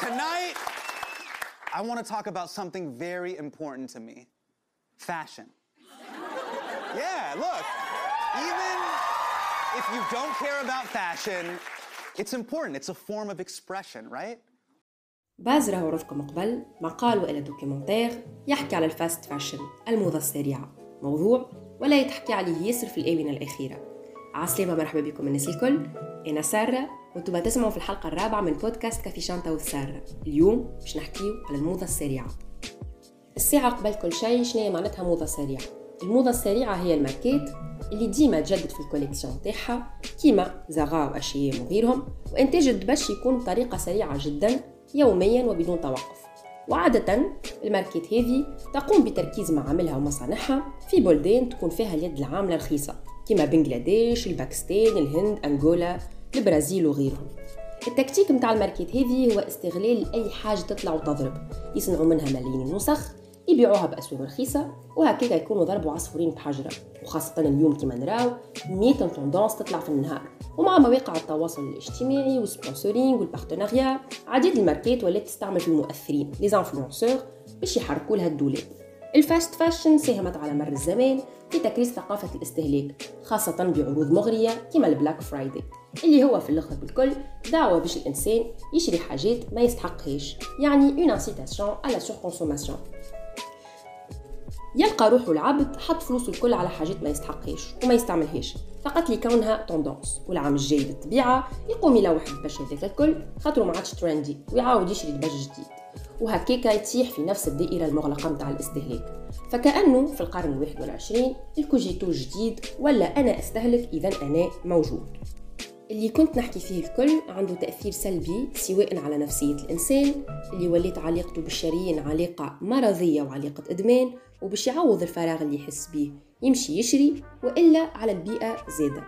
Tonight, I want to talk about something very important to me fashion. Yeah, look, even if you don't care about fashion, it's important. It's a form of expression, right? باز راهو عرضكم قبل مقال وإلى دوكيومنتير يحكي على الفاست فاشن الموضة السريعة موضوع ولا يتحكي عليه ياسر في الآونة الأخيرة عسلامة مرحبا بكم الناس الكل. أنا سارة وأنتم تسمعوا في الحلقة الرابعة من بودكاست كافي شانتا وسارة. اليوم باش نحكيو على الموضة السريعة. الساعة قبل كل شيء شنو معناتها موضة سريعة؟ الموضة السريعة هي الماركات اللي ديما تجدد في ال collection تاعها كيما Zara وأشياء وغيرهم وإنتاج الدبش يكون بطريقة سريعة جدا يوميا وبدون توقف. وعادة الماركات هذه تقوم بتركيز معاملها ومصانعها في بلدان تكون فيها اليد العاملة رخيصة كما بنغلاديش، الباكستان، الهند، أنغولا، البرازيل وغيرهم. التكتيك متاع الماركات هذه هو استغلال أي حاجة تطلع وتضرب. يصنعوا منها ملايين النسخ يبيعوها بأسواق رخيصة وهكذا يكونوا ضربوا عصفورين بحجرة. وخاصة اليوم كما نراو 100 tendances تطلع في النهار. ومع مواقع التواصل الاجتماعي وال sponsoring وال partenariat عديد الماركات ولات تستعمل في المؤثرين les influenceurs باش يحركوا لها الدولاب. ال fast fashion ساهمت على مر الزمان في تكريس ثقافة الاستهلاك خاصة بعروض مغرية كما ال Black Friday اللي هو في الأخر بالكل دعوة باش الإنسان يشري حاجات ما يستحقهاش يعني une incitation à la surconsommation يلقى روحه العبد حط فلوسه الكل على حاجات ما يستحقهاش وما يستعملهاش فقط لكونها tendance والعام الجاي بالطبيعة يقوم يلوح الدبش هذاك الكل خاطره ما عادش trendy ويعاود يشري دبش جديد. وهكاكا يتيح في نفس الدائرة المغلقة متاع الاستهلاك. فكأنه في القرن الواحد والعشرين الكوجيتو جديد ولا أنا أستهلك إذا أنا موجود. اللي كنت نحكي فيه الكل عنده تأثير سلبي سواء على نفسية الإنسان اللي وليت علاقته بالشرايين علاقة مرضية وعلاقة إدمان وباش يعوض الفراغ اللي يحس بيه يمشي يشري وإلا على البيئة زادة.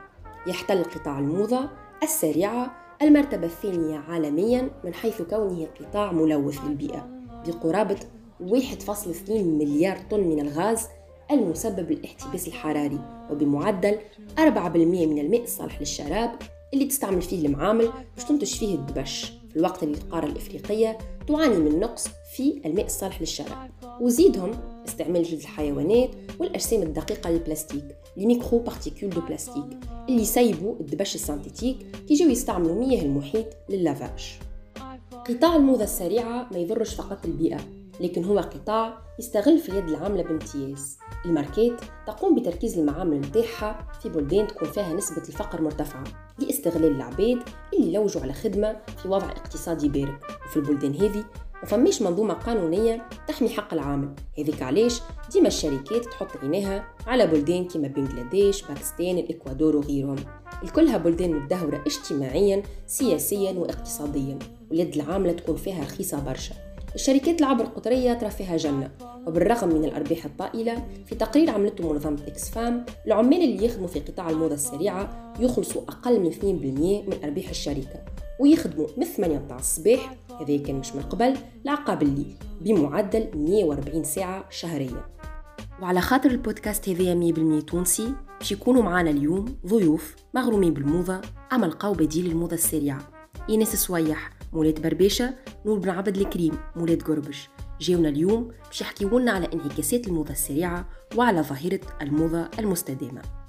يحتل قطاع الموضة السريعة المرتبة الثانية عالميا من حيث كونه قطاع ملوث للبيئة بقرابة 1.2 مليار طن من الغاز المسبب للاحتباس الحراري وبمعدل 4% من الماء الصالح للشراب اللي تستعمل فيه المعامل باش تنتج فيه الدبش. في الوقت اللي القارة الإفريقية تعاني من نقص في الماء الصالح للشراب وزيدهم استعمال جلد الحيوانات والأجسام الدقيقة للبلاستيك. les microparticules de plastique اللي يسيبوا الدبش ال synthétique كي يجيو يستعملوا مياه المحيط لل lavage قطاع الموضة السريعة ما يضرش فقط البيئة لكن هو قطاع يستغل في اليد العاملة بامتياز. الماركات تقوم بتركيز المعامل متاعها في بلدان تكون فيها نسبة الفقر مرتفعة لاستغلال العباد اللي يلوجوا على خدمة في وضع اقتصادي بارد. وفي البلدان هذه ما فماش منظومة قانونية تحمي حق العامل. هذيك علاش؟ ديما الشركات تحط عينيها على بلدان كما بنغلاديش باكستان الإكوادور وغيرهم. الكلها بلدان متدهورة اجتماعيا سياسيا واقتصاديا. واليد العاملة تكون فيها رخيصة برشا. الشركات العبر القطرية ترى فيها جنة. وبالرغم من الأرباح الطائلة في تقرير عملته منظمة أوكسفام العمال اللي يخدموا في قطاع الموضة السريعة يخلصوا أقل من 2% من أرباح الشركة. ويخدموا من 8 متاع الصباح. هذا كان مش من قبل لعقاب الليل بمعدل 140 ساعة شهريا. وعلى خاطر البودكاست هذايا 100% تونسي باش يكونوا معانا اليوم ضيوف مغرومين بالموضة أما لقاو بديل الموضة السريعة. إيناس سويح مولات برباشة نور بن عبد الكريم مولات قربش. جاونا اليوم باش يحكيونا على انعكاسات الموضة السريعة وعلى ظاهرة الموضة المستدامة.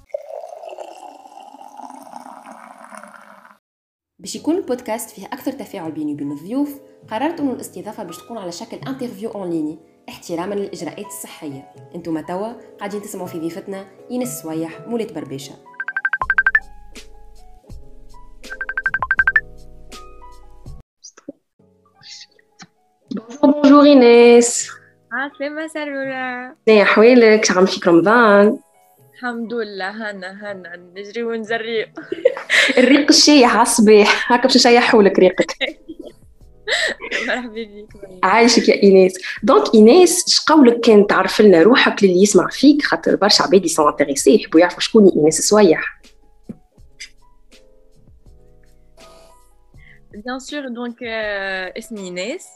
باش يكون البودكاست فيه أكثر تفاعل بيني وبين الضيوف قررت أنه الاستضافة باش تكون على شكل interview en ligne احتراما للإجراءات الصحية. أنتم توا قاعدين تسمعوا في ضيفتنا إيناس سويح مولات برباشة bonjour ايناس عسلامة سلولة اش احوالك عامل فيك رمضان الحمد لله هنا هنا نجري ونزري الريق الشايح على الصباح هكا باش نشيحوا لك ريقك. مرحبا بك. عايشك يا ايناس donc ايناس اش قولك كان تعرف لنا روحك للي يسمع فيك؟ خاطر برشا عباد sont intéressés يحبوا يعرفوا شكون ايناس سويح bien sûr donc اسمي ايناس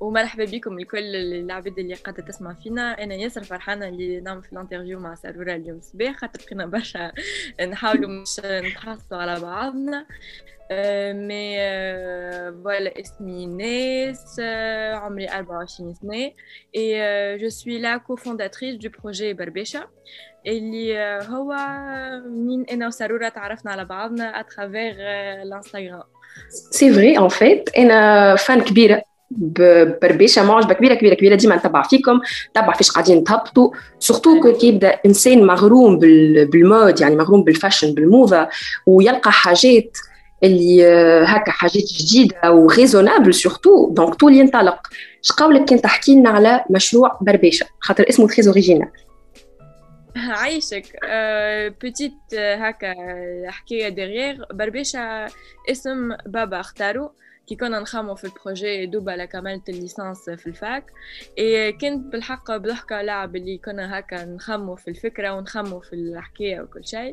ومرحبا بكم الكل العباد اللي قاعدة تسمع فينا. أنا ياسر فرحانه اللي نعمل في ال interview مع ساروره اليوم صباح خاطر بقينا برشا نحاولوا مش نتحصوا على بعضنا. mais voilà اسمي ايناس عمري 24 سنة. Et je suis la cofondatrice du projet بربيشة اللي هو منين أنا وساروره تعرفنا على بعضنا à travers الانستغرام c'est vrai en fait أنا fan كبيره بربيشه معجبه كبيره كبيره كبيره ديما نتبع فيكم نتبع في اش قاعدين تهبطوا surtout كي يبدا انسان مغروم بال mode يعني مغروم بال fashion بالموضه ويلقى حاجات اللي هكا حاجات جديده و raisonnables surtout donc طول ينطلق اش قولك كان تحكي لنا على مشروع بربيشه خاطر اسمه très original عايشك. petite هكا حكاية délire بربيشة اسم بابا اختارو كي كنا نخمو في ال projet دوبا لكملت ال licence في ال fac. اي كنت بالحق بضحكة لعب اللي كنا هكا نخمو في الفكرة ونخمو في الحكاية وكل شيء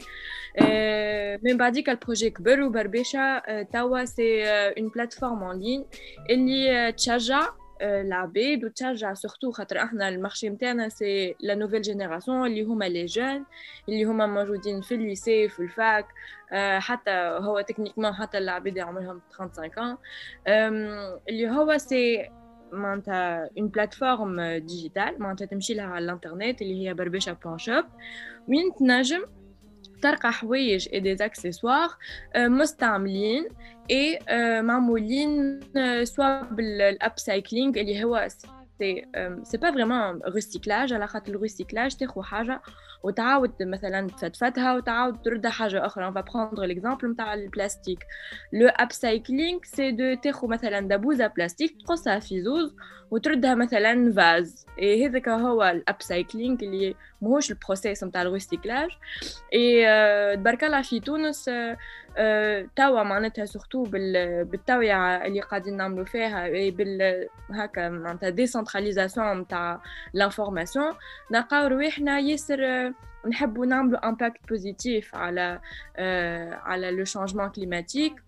من بعديك ال projet كبر وبربيشة توا c'est une plateforme en ligne اللي تشجع العباد وتشجع surtout خاطر إحنا ال marché نتاعنا c'est la nouvelle génération اللي هما les jeunes اللي هما موجودين في ال lycée في ال fac حتى هو techniquement حتى العباد عمرهم 35 اللي هو c'est معناتها une plateforme digitale معناتها تمشي لها على الانترنت اللي هي بربشه un shop وين تنجم تلقى حوايج et des accessoires مستعملين et معمولين soit بال upcycling اللي هو c'est c'est pas vraiment recyclage على خاطر ال recyclage تاخذ حاجة وتعاود مثلا تفتفتها وتعاود تردها حاجة أخرى. On va prendre l'exemple نتاع البلاستيك le upcycling c'est de تاخذ مثلا دبوزه بلاستيك تقصها في زوز وتردها مثلا vase. et هذاك هو ال upcycling اللي ماهوش ال process نتاع ال recyclage et تبارك الله في تونس توا معناتها surtout بالتوعية اللي قاعدين نعملوا فيها بال هكا معناتها décentralisation نتاع l'information نلقاو رواحنا ياسر نحبوا نعملوا impact positif على على le changement climatique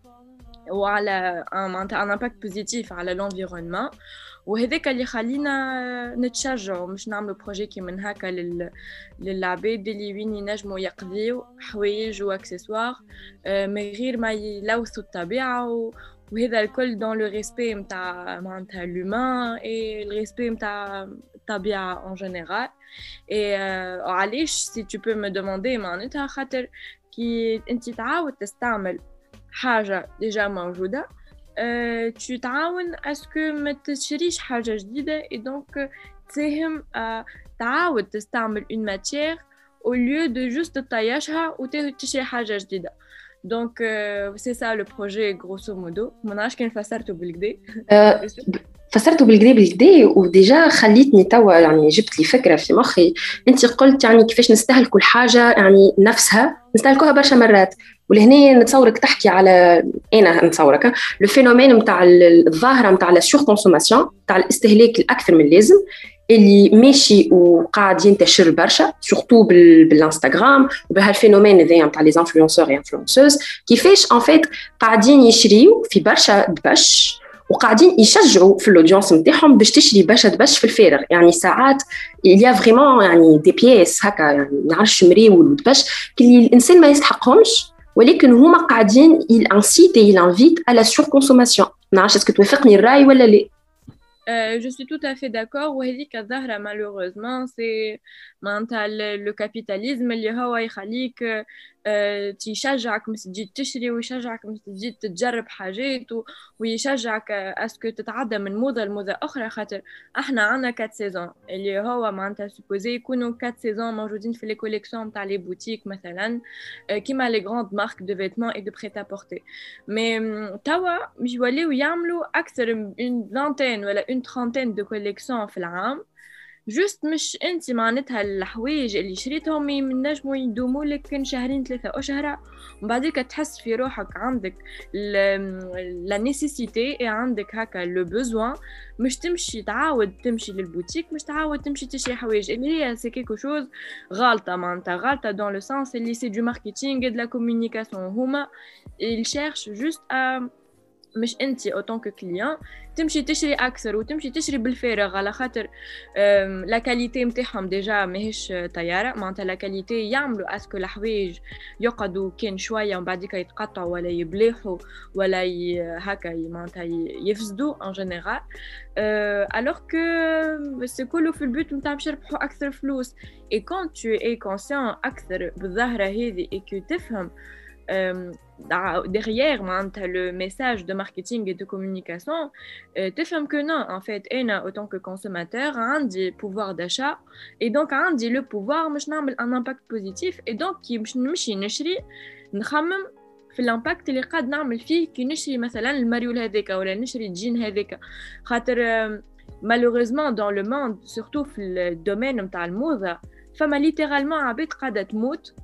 وعلى معناتها un impact positif على l'environnement وهذاك اللي خلينا نتشجعوا مش نعملوا projet كي من هكا لل... للعباد اللي وين ينجموا يقضيو حوايج و accessoires من غير ما يلوثوا الطبيعة و... وهذا الكل dans le respect نتاع معناتها l'humain et ال respect نتاع الطبيعة en général et علاش si tu peux me demander معناتها خاطر كي انت تعاود تستعمل حاجة déjà موجودة تو تعاون est-ce que ما تشريش حاجة جديدة؟ et donc تساهم تعاود تستعمل une matière au lieu de juste تطيشها وتشري حاجة جديدة. donc c'est ça le projet grosso modo ما نعرفش كان فسرته بالكدا فسرته بالكدا بالكدا و déjà خليتني توا يعني جبت لي فكرة في مخي. انت قلت يعني كيفاش نستهلكوا الحاجة يعني نفسها. نستهلكوها برشا مرات. ولهنا نتصورك تحكي على أنا نتصورك. le phénomène نتاع الظاهرة نتاع la surconsommation نتاع الاستهلاك الأكثر من اللازم اللي ماشي وقاعد ينتشر برشا surtout بالإنستغرام وبهال phénomène هذايا نتاع les influenceurs et influenceuses كيفاش en fait قاعدين يشريو في برشا دبش وقاعدين يشجعوا في ال audience نتاعهم باش تشري برشا دبش في الفارغ. يعني ساعات يا vraiment يعني des pièces هكا يعني نعرفش مريول ودبش اللي الإنسان ما يستحقهمش ولكن هما قاعدين incite invite على surconsommation نعرفش est-ce que توافقني الرأي ولا لا؟ Euh, je suis tout à fait d'accord. وهذيك الظاهرة malheureusement c'est معناتها le capitalisme اللي هو يخليك تيشجعك مش تجي تشري ويشجعك مش تجي تجرب حاجات ويشجعك est-ce que تتعدى من موضة لموضة أخرى. خاطر إحنا عندنا quatre saisons اللي هو معناتها supposé يكونوا quatre saisons موجودين في les collections تاع les boutiques مثلا. كيما les grandes marques de vêtements et de prêt-à-porter mais توا مش يوليو يعملوا أكثر من vingtaine ولا une trentaine de collections في العام. juste مش انت معناتها الحوايج اللي شريتهم ينجموا يدوموا لك كان شهرين ثلاثة أشهر ومن بعديك تحس في روحك عندك la nécessité عندك هكا le besoin مش تمشي تعاود تمشي للبوتيك مش تعاود تمشي تشري حوايج. اللي هي c'est quelque chose غالطة معناتها غالطة dans le sens اللي c'est du marketing de la communication هما cherchent juste à مش انت en tant que client تمشي تشري أكثر وتمشي تشري بالفارغ على خاطر la qualité نتاعهم déjà ماهيش طيارة. معناتها la qualité يعملوا est-ce que الحوايج يقعدوا كان شوية ومن بعد يتقطعوا ولا يبلاحوا ولا هكا معناتها يفسدوا ان جينيرال الوغ كو سي كله في البيت نتاع باش يربحوا أكثر فلوس. اي كون تو اي كونسيون أكثر بالظاهرة هذه اي كو تفهم derrière le message de marketing et de communication, euh, tu fais que non, en fait, en autant que consommateur, un des pouvoir d'achat et donc un dit le pouvoir un impact positif et donc qui نمشي نشري نخمم في الامباكت اللي قاعد نعمل فيه كي نشري مثلا الماريول هذاك ولا نشري الجين هذاك خاطر malheureusement dans le monde surtout في الدومين نتاع الموضه فما ليترالمون عباد قاعده تموت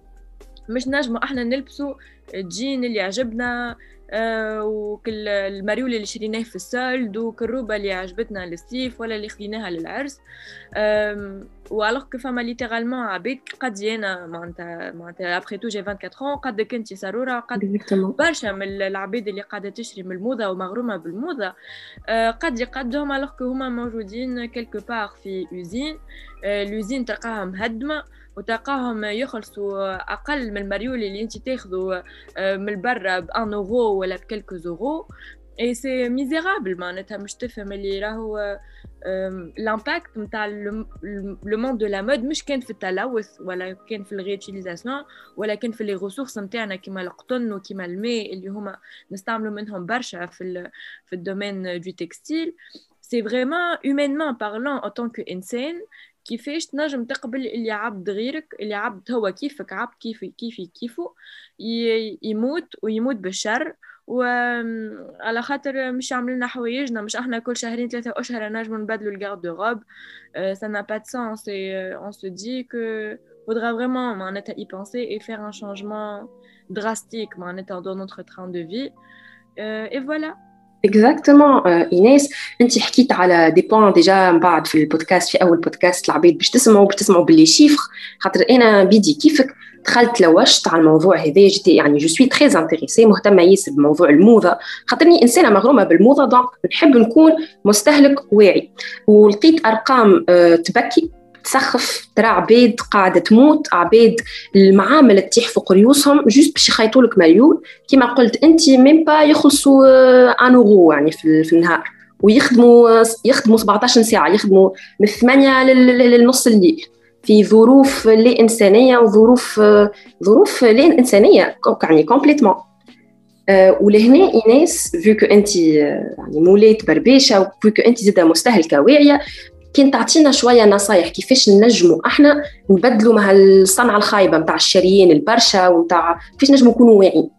مش نجموا إحنا نلبسوا الجين اللي عجبنا آه وكل المريول اللي شريناه في السولد وكالروبة اللي عجبتنا للصيف ولا اللي خديناها للعرس. والوغ كو فما ليترالمون عباد قد أنا معناتها معناتها ابخي تو جي 24 قد كنتي سروره قد برشا من العباد اللي قاعدة تشري من الموضة ومغرومة بالموضة. آه قد يقدهم الوغ كو هما موجودين كيلكو بار في اوزين آه لوزين تلقاها مهدمة. وتلقاهم يخلصوا أقل من المريول اللي أنت تاخذه آه، من برا ب 1 اورو ولا بكلكو زورو اي سي ميزيرابل معناتها مش تفهم اللي راهو الامباكت نتاع لو موند دو لا مود مش كان في التلوث ولا كان في الريوتيليزاسيون ولا كان في les ressources نتاعنا كيما القطن وكيما الماء اللي هما نستعملوا منهم برشا في في ال domaine de textile c'est vraiment humainement parlant en tant que إنسان كيفاش تنجم تقبل اللي عبد غيرك اللي عبد هو كيفك عبد كيفي كيفي كيفو يموت ويموت بالشر. وعلى خاطر مش عامل لنا حوايجنا مش إحنا كل شهرين ثلاثة أشهر نجم نبدلوا ال garde-robe ça n'a pas de sens et euh, on se dit que faudra vraiment معناتها y penser et faire un changement drastique معناتها dans notre train de vie. Euh, et voilà. exactement ايناس انت حكيت على des points déjà من بعد في البودكاست في أول بودكاست العباد باش تسمعوا باش تسمعوا باللي chiffres. خاطر أنا بيدي كيفك. دخلت لوشت على الموضوع هذا. جيتي يعني je suis très intéressée مهتمة ياسر بموضوع الموضة. خاطرني إنسانة مغرومة بالموضة donc نحب نكون مستهلك واعي. ولقيت أرقام أه تبكي. تسخف ترى عباد قاعدة تموت عباد المعامل تتيح فوق ريوسهم juste باش يخيطوا لك مريول. كيما قلت أنت même pas يخلصوا un euro يعني في, النهار. ويخدموا يخدموا 17 ساعة يخدموا من 8 للنص الليل. في ظروف لا إنسانية وظروف ظروف لا إنسانية يعني كومبليتمون ولهنا إيناس فيكو أنت يعني مولات برباشه وفيكو أنت زادة مستهلكة واعية كان تعطينا شوية نصايح كيفاش نجموا إحنا نبدلوا مع الصنعة الخايبة نتاع الشاريين البرشا ونتاع كيفاش نجموا نكونوا واعيين.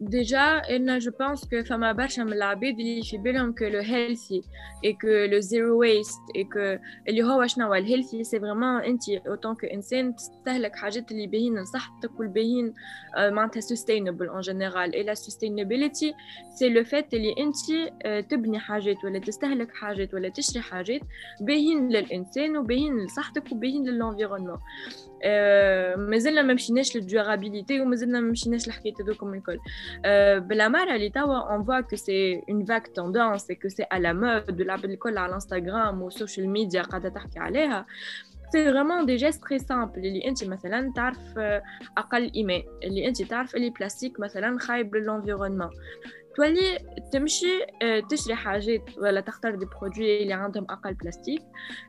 Déjà, je pense que fama برشا من العباد اللي في بالهم que le healthy et que le zero waste et que اللي هو شنو هو ال healthy c'est vraiment انت en tant qu' انسان تستهلك حاجات اللي باهين لصحتك والباهين معناتها sustainable en général. Et la sustainability c'est le fait اللي انت تبني حاجات ولا تستهلك حاجات ولا تشري حاجات باهين للانسان وباهين لصحتك وباهين لل environnement مازلنا ما مشيناش لل durabilité ومازلنا ما مشيناش لحكاية هذوكم الكل. بالامانه اللي توا on voit que c'est en fait tendance que c'est à la mode العباد الكل على انستغرام وال social media قاعدة تحكي عليها. c'est vraiment des gestes très simples اللي أنت مثلا تعرف أقل ايمان اللي أنت تعرف اللي بلاستيك مثلا خايب لل environnement تولي تمشي آه، تشري حاجات ولا تختار des produits اللي عندهم أقل بلاستيك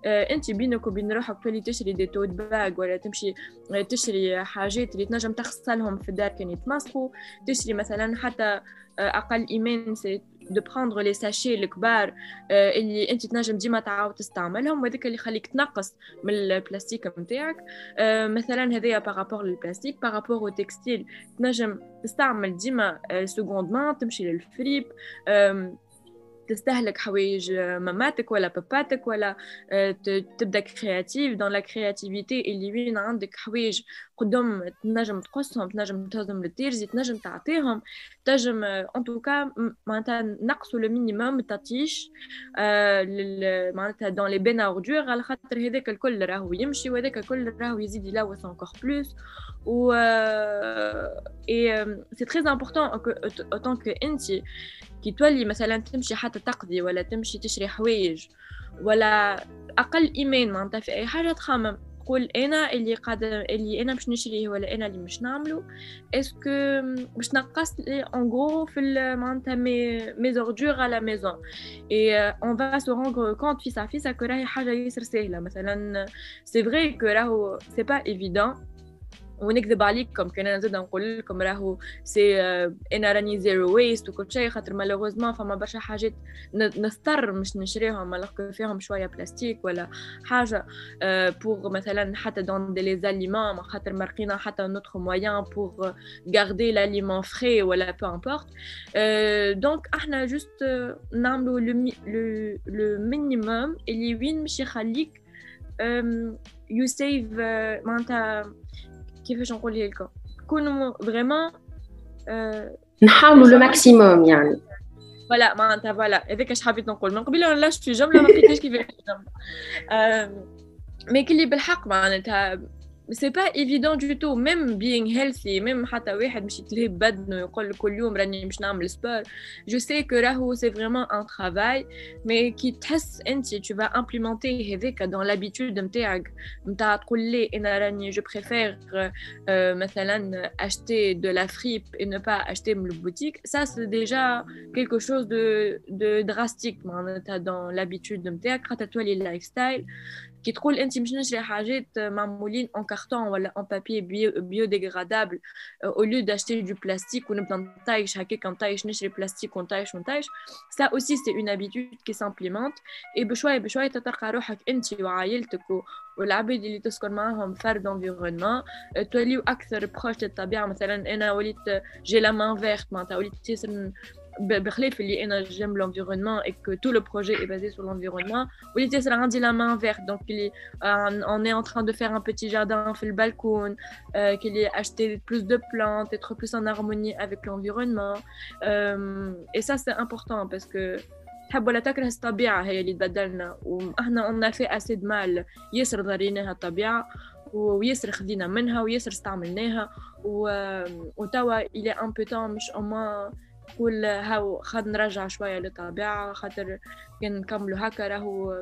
آه، أنت بينك وبين روحك تولي تشري des tote bags ولا تمشي آه، تشري حاجات اللي تنجم تغسلهم في الدار كان يتمسخوا تشري مثلا حتى أقل إيمان c'est de prendre les sachets الكبار اللي أنت تنجم ديما تعاود تستعملهم وهذاك اللي يخليك تنقص من البلاستيك نتاعك مثلا هذايا par rapport للبلاستيك par rapport au textile تنجم تستعمل ديما seconde main تمشي للفريب تستهلك حوايج ماماتك ولا باباتك ولا تبدا créative. dans la créativité اللي وين عندك حوايج قدام تنجم تقصهم تنجم تهزم للتيرزي تنجم تعطيهم. تنجم en tout cas معناتها نقصوا le minimum التطيش معناتها dans les bennes ordures على خاطر هذاك الكل راهو يمشي وهذاك الكل راهو يزيد يلوث encore plus و et c'est très important en tant que انت كي تولي مثلا تمشي حتى تقضي ولا تمشي تشري حوايج ولا أقل ايمان معناتها في أي حاجة تخمم. تقول أنا اللي قادر اللي أنا باش نشريه ولا أنا اللي مش نعمله. est-ce que باش نقص لي غرو في معناتها mes mes ordures à la maison et on va se rendre compte فيسع فيسع que راهي حاجة ياسر سهلة. مثلا c'est vrai que راهو c'est pas évident ونكذب عليكم كان أنا زاد نقول لكم راهو c'est أنا راني zero waste وكل شيء خاطر malheureusement فما برشا حاجات نضطر مش نشريهم alors فيهم شوية بلاستيك ولا حاجة pour مثلا حتى dans des les aliments خاطر ما لقينا حتى autre moyen pour garder l'aliment frais ولا peu importe donc إحنا juste نعملوا le minimum اللي وين مش يخليك يو سيف معناتها كيفاش نقولها لكم كونوا vraiment نحاولوا le maximum يعني voilà معناتها voilà هذاك اش حبيت نقول من قبل لا في جمله ما لقيتهاش كيفاش جمله mais كلي بالحق معناتها c'est pas évident du tout même being healthy même حتى واحد مش يتلهي بدنه يقول كل يوم راني مش نعمل sport je sais que راهو c'est vraiment un travail mais كي تحس أنت tu vas implémenter هذاك dans l'habitude نتاعك نتاع تقول لي أنا راني je préfère مثلا acheter de la fripe et non pas acheter من ال boutique. ça c'est déjà quelque chose de de drastique معناتها dans l'habitude نتاعك خاطر تولي ال lifestyle كي تقول انت مش نشري حاجات معمولين en carton ولا en papier biodégradable au lieu d'acheter du plastique ونبدا نطايش هكاك نطايش نشري بلاستيك ونطايش ونطايش ça aussi c'est une habitude qui s'implémente et بشويه بشويه تلقى روحك انت وعائلتك والعباد اللي تسكن معاهم فرد environnement توليو أكثر proche للطبيعه مثلا أنا وليت j'ai la main verte معناتها وليت ياسر بخلاف اللي انا جيم l'environnement et que tout le projet est basé sur l'environnement وليت ياسر عندي la main verte donc اللي on est en train de faire un petit jardin في البالكون qu'il est acheter plus de plantes être plus en harmonie avec l'environnement et ça c'est important parce que تحب ولا تكره الطبيعة هي اللي تبدلنا وإحنا on a fait assez de mal ياسر ضريناها الطبيعة وياسر خدينا منها وياسر استعملناها وتوا إلى ان بو temps مش أما نقول هاو خد نرجع شوية للطبيعة خاطر كان نكملوا هكا راهو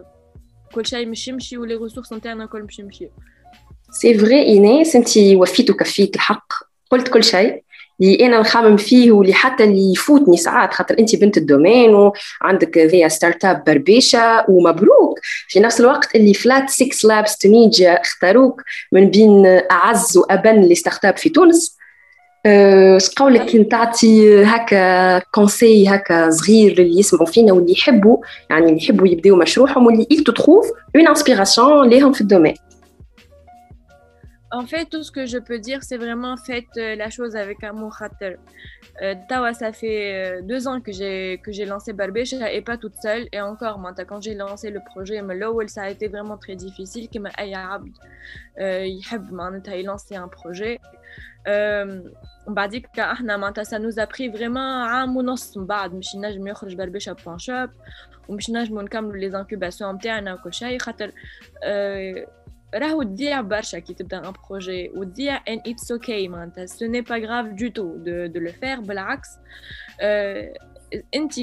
كل شيء مش يمشي و les ressources نتاعنا كل مش يمشي. c'est vrai ايناس انت وفيت وكفيت الحق قلت كل شيء. اللي أنا نخمم فيه واللي حتى اللي يفوتني ساعات خاطر انت بنت ال domaine وعندك the startup بربيشة ومبروك. في نفس الوقت اللي Flat 6 Labs Tunisia اختاروك من بين أعز وأبن les startups في تونس. اش قولك تعطي هكا كونسي هكا صغير للي يسمعوا فينا واللي يحبوا يعني اللي يحبوا يبداو مشروعهم واللي ils te trouvent une inspiration ليهم في الدومين En fait, tout ce que je peux dire, c'est vraiment faites la chose avec amour. Euh, Tawa, ça fait deux ans que j'ai que j'ai lancé Barbèche et pas toute seule. Et encore, moi, quand j'ai lancé le projet, ça a été vraiment très difficile. Qui m'a aïe, il lancer un projet. بعديك إحنا معناتها ça nous a pris vraiment عام ونص من بعد مش نجم يخرج بربشة point shop ومش نجمو نكملوا les incubations نتاعنا وكل شيء خاطر آه راهو تضيع برشا كي تبدا un projet وتضيع and it's okay معناتها ce n'est pas grave du tout de de le faire بالعكس آه انت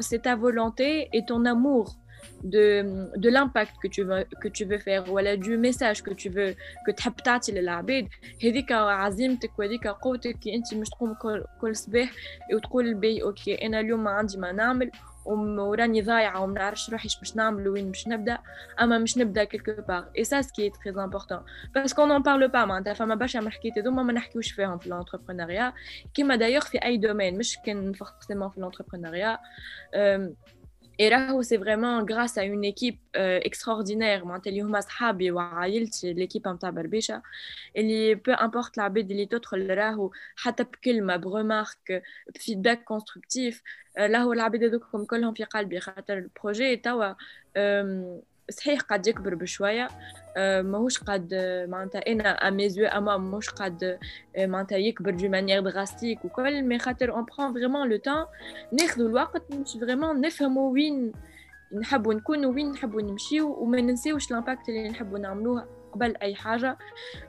c'est ta volonté et ton amour de, de l'impact que tu veux que tu veux faire ولا du message que tu veux que تحب تعطي للعباد هذيك عزيمتك وهذيك قوتك كي انت مش تقوم كل, كل صباح وتقول bah okay أنا اليوم ما عندي ما نعمل وراني ضايعه وما نعرفش روحي باش نعمل وين باش نبدا اما مش نبدا quelque part et ça ce qui est très important parce qu'on parle pas معناتها فما برشا من الحكايات هذوما ما نحكيوش فيهم في ال entrepreneuriat كيما d'ailleurs في اي domaine مش كان forcément في ال entrepreneuriat Et راهو c'est vraiment grâce à une équipe euh, extraordinaire معناتها اللي هما صحابي وعائلتي l'équipe نتاع بربيشة اللي peu importe العباد اللي تدخل راهو حتى بكلمة ب remarque ب feedback constructif راهو العباد هذوكم كلهم في قلبي خاطر ال projet توا صحيح قد يكبر بشوية. آه، ماهوش قد معناتها أنا à mes yeux اما ماهوش قد آه، معناتها يكبر de manière drastique وكل mais خاطر on prend vraiment le temps ناخذوا الوقت باش vraiment نفهموا وين نحبوا نكونوا وين نحبوا نمشيو وما ننساوش ال impact اللي نحبوا نعملوه قبل أي حاجة.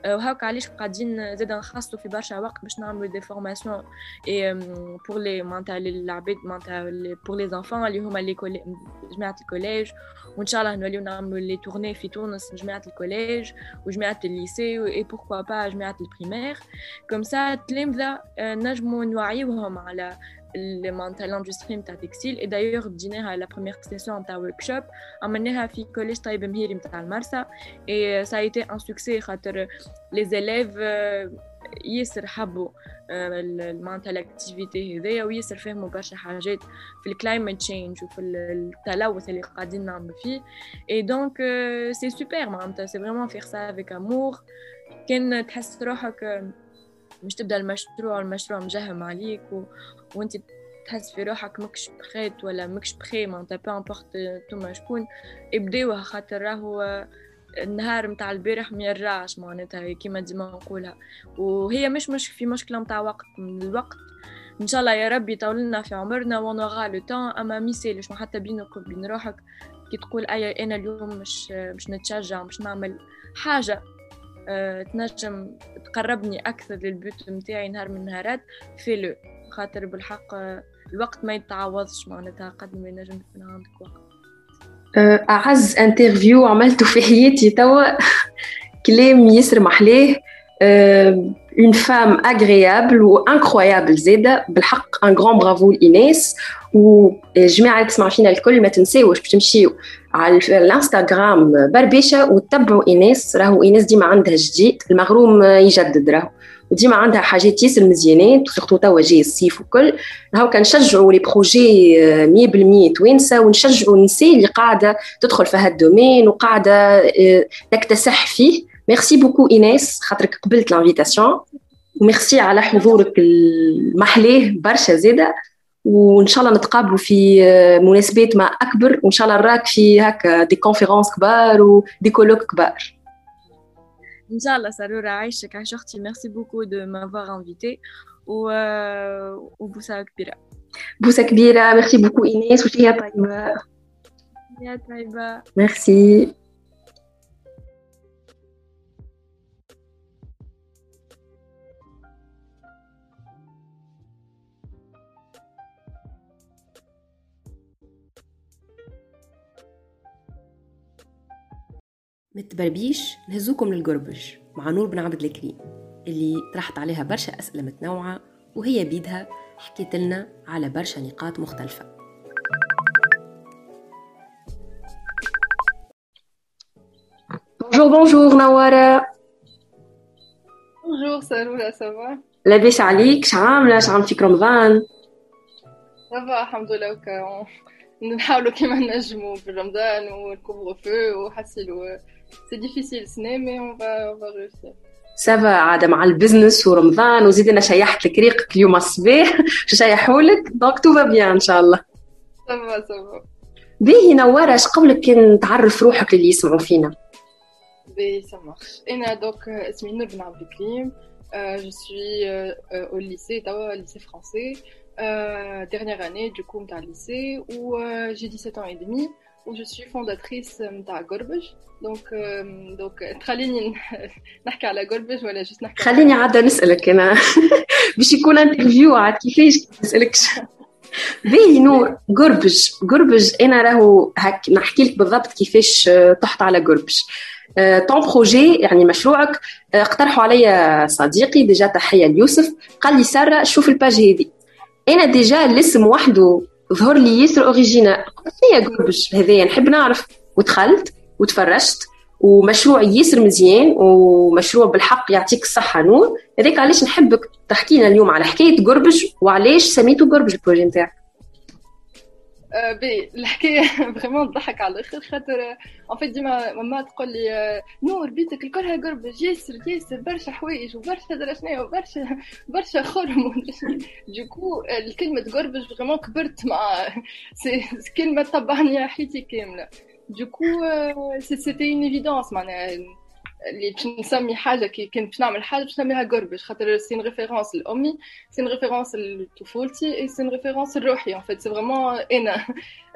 آه، وهاك علاش قاعدين زاد نخصصوا في برشا وقت باش نعملوا des formations et pour les معناتها للعباد معناتها pour les enfants اللي هما les جماعة ال collège. وإن شاء الله نوليو نعملوا les tournées في تونس جماعة الكوليج وجماعة ال lycée et pourquoi pas جماعة ال primaire comme ça التلامذه نجموا نوعيوهم على معناتها l'industrie نتاع textile et d'ailleurs ديناها la première session نتاع workshop عملناها في collège طيب مهيري نتاع المرسى et ça a été un succès خاطر les élèves ياسر حبوا معناتها ال activité هذايا وياسر فهموا برشا حاجات في ال climate change وفي التلوث اللي قاعدين نعملوا فيه et donc c'est super معناتها c'est vraiment faire ça avec amour كان تحس روحك مش تبدأ المشروع المشروع مجهم عليك و... وانت تحس في روحك مكش prête ولا مكش prêt معناتها peu importe توما شكون ابداوها خاطر راهو النهار متاع البارح ما يرجعش معناتها كيما ديما نقولها. وهي مش مش في مشكلة متاع وقت من الوقت. إن شاء الله يا ربي يطول لنا في عمرنا ونغا لو تان أما ميسالش ما حتى بينك وبين روحك كي تقول أي أنا اليوم مش مش نتشجع مش نعمل حاجة. تنجم تقربني أكثر للبيوت نتاعي نهار من النهارات في لو. خاطر بالحق الوقت ما يتعوضش معناتها قد ما ينجم يكون عندك وقت. أعز interview عملته في حياتي توا. كلام ياسر محلاه. une femme agréable و incroyable زادة. بالحق un grand bravo لإيناس وجماعه تسمع فينا الكل ما تنساوش باش تمشيو. على الانستغرام بربيشة وتتبعوا ايناس راهو ايناس ديما عندها جديد المغروم يجدد راهو. وديما عندها حاجات ياسر مزيانات surtout توا جاي الصيف وكل. راهو كنشجعوا les projets 100% توانسة ونشجعوا النساء اللي قاعدة تدخل في هذا ال domaine وقاعدة تكتسح فيه. merci beaucoup ايناس خاطرك قبلت l'invitation و merci على حضورك المحلاه برشا زاده وإن شاء الله نتقابلوا في مناسبات ما أكبر وإن شاء الله نراك في هكا des conférences كبار و des colloques كبار. Inch'Allah, Sarura عايشك عايش أختي merci beaucoup de m'avoir invité. و وبوسة كبيرة. بوسة كبيرة. Merci beaucoup إيناس وشيها طيبة. يا طيبة. Merci. من التبربيش نهزوكم للقربش مع نور بن عبد الكريم اللي طرحت عليها برشا أسئلة متنوعة وهي بيدها حكيت لنا على برشا نقاط مختلفة. bonjour bonjour نوارة bonjour سارة ça va لاباس عليك شعاملة شعام فيك رمضان ça va الحمد لله وكا نحاولوا كيما نجموا في رمضان وال couvre-feu وحسيلو c'est difficile سنة mais on va on va réussir. ça va عاد مع ال business ورمضان وزيد أنا شيحت لك ريقك اليوم الصباح. شيحولك؟ donc tout bien إن شاء الله. ça va ça va باهي نوارة اش قبلك كان تعرف روحك للي يسمعوا فينا؟ باهي ça marche أنا donc اسمي نور بن عبد الكريم je suis au lycée توا français. Euh, dernière année du coup نتاع lycée où euh, j'ai 17 ans et demi. Je suis fondatrice نتاع قربج donc donc تخليني نحكي على قربج ولا juste نحكي خليني عادة نسألك أنا. باش يكون interview عاد كيفاش؟ نسألكش. باهي نور قربج قربج أنا راهو هك نحكي لك بالضبط كيفاش طحت على قربج ton projet يعني مشروعك. اقترحوا عليا صديقي déjà تحية ليوسف. قال لي سارة شوف ال page هذه أنا déjà الاسم وحده ظهر لي ياسر original. قلت هي قربش هذايا نحب نعرف. ودخلت وتفرجت ومشروع ياسر مزيان ومشروع بالحق يعطيك الصحة نور. هذاك علاش نحبك؟ تحكي لنا اليوم على حكاية قربش وعلاش سميته قربش ال projet نتاعك؟ الحكاية vraiment تضحك على الآخر خاطر en fait ديما ماما تقول لي نور بيتك الكلها قربج ياسر ياسر برشا حوايج وبرشا درا شنو وبرشا برشا خرم du coup الكلمة قربج vraiment كبرت مع كلمة تبعني حياتي كاملة. du coup c'était une évidence معناها. اللي باش نسمي حاجة كي كنت باش نعمل حاجة باش نسميها قربش خاطر c'est référence لأمي c'est référence لطفولتي et c'est référence لروحي en fait c'est vraiment أنا.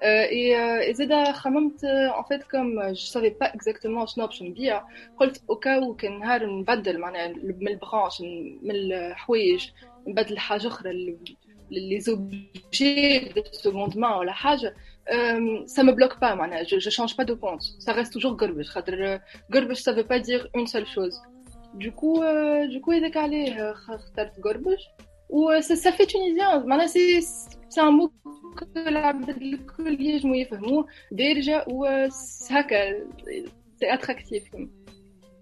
et زيدا خممت en fait comme je savais pas exactement شنو باش نبيع قلت اوكاو كان نهار نبدل معناها من البرانش من الحوايج نبدل حاجة أخرى لي زوبجي دو سكوند مان ولا حاجة. Euh, ça me bloque pas, man. Je, je change pas de compte. Ça reste toujours garbage. Garbage, ça veut pas dire une seule chose. Du coup, euh, du coup, il est calé, garbage. Ou euh, ça fait tunisien. C'est, un mot que je ou c'est attractif.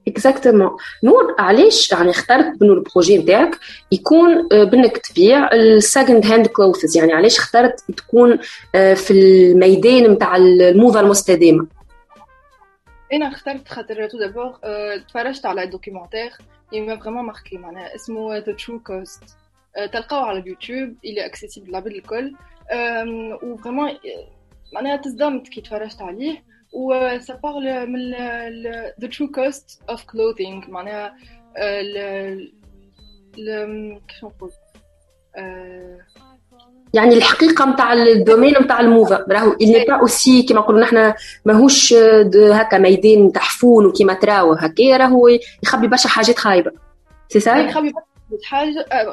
exactement نور علاش يعني اخترت بانه ال projet نتاعك يكون بانك تبيع ال second hand clothes يعني علاش اخترت تكون في الميدان نتاع الموضة المستدامة؟ أنا اخترت خاطر tout d'abord تفرجت على documentaire m'a vraiment marqué معناها اسمه The True Cost تلقاو على اليوتيوب il est accessible للعباد الكل. و vraiment معناها تصدمت كي تفرجت عليه. و ça parle من the true cost of clothing. معناها ال كيف نقول؟ يعني الحقيقة نتاع ال domaine نتاع الموضه راهو اللي pas aussi كيما نقولوا نحن ماهوش هكا ميدان نتاع حفون وكيما تراو هكا راهو يخبي برشا حاجات خايبة. سي سا يخبي حاجة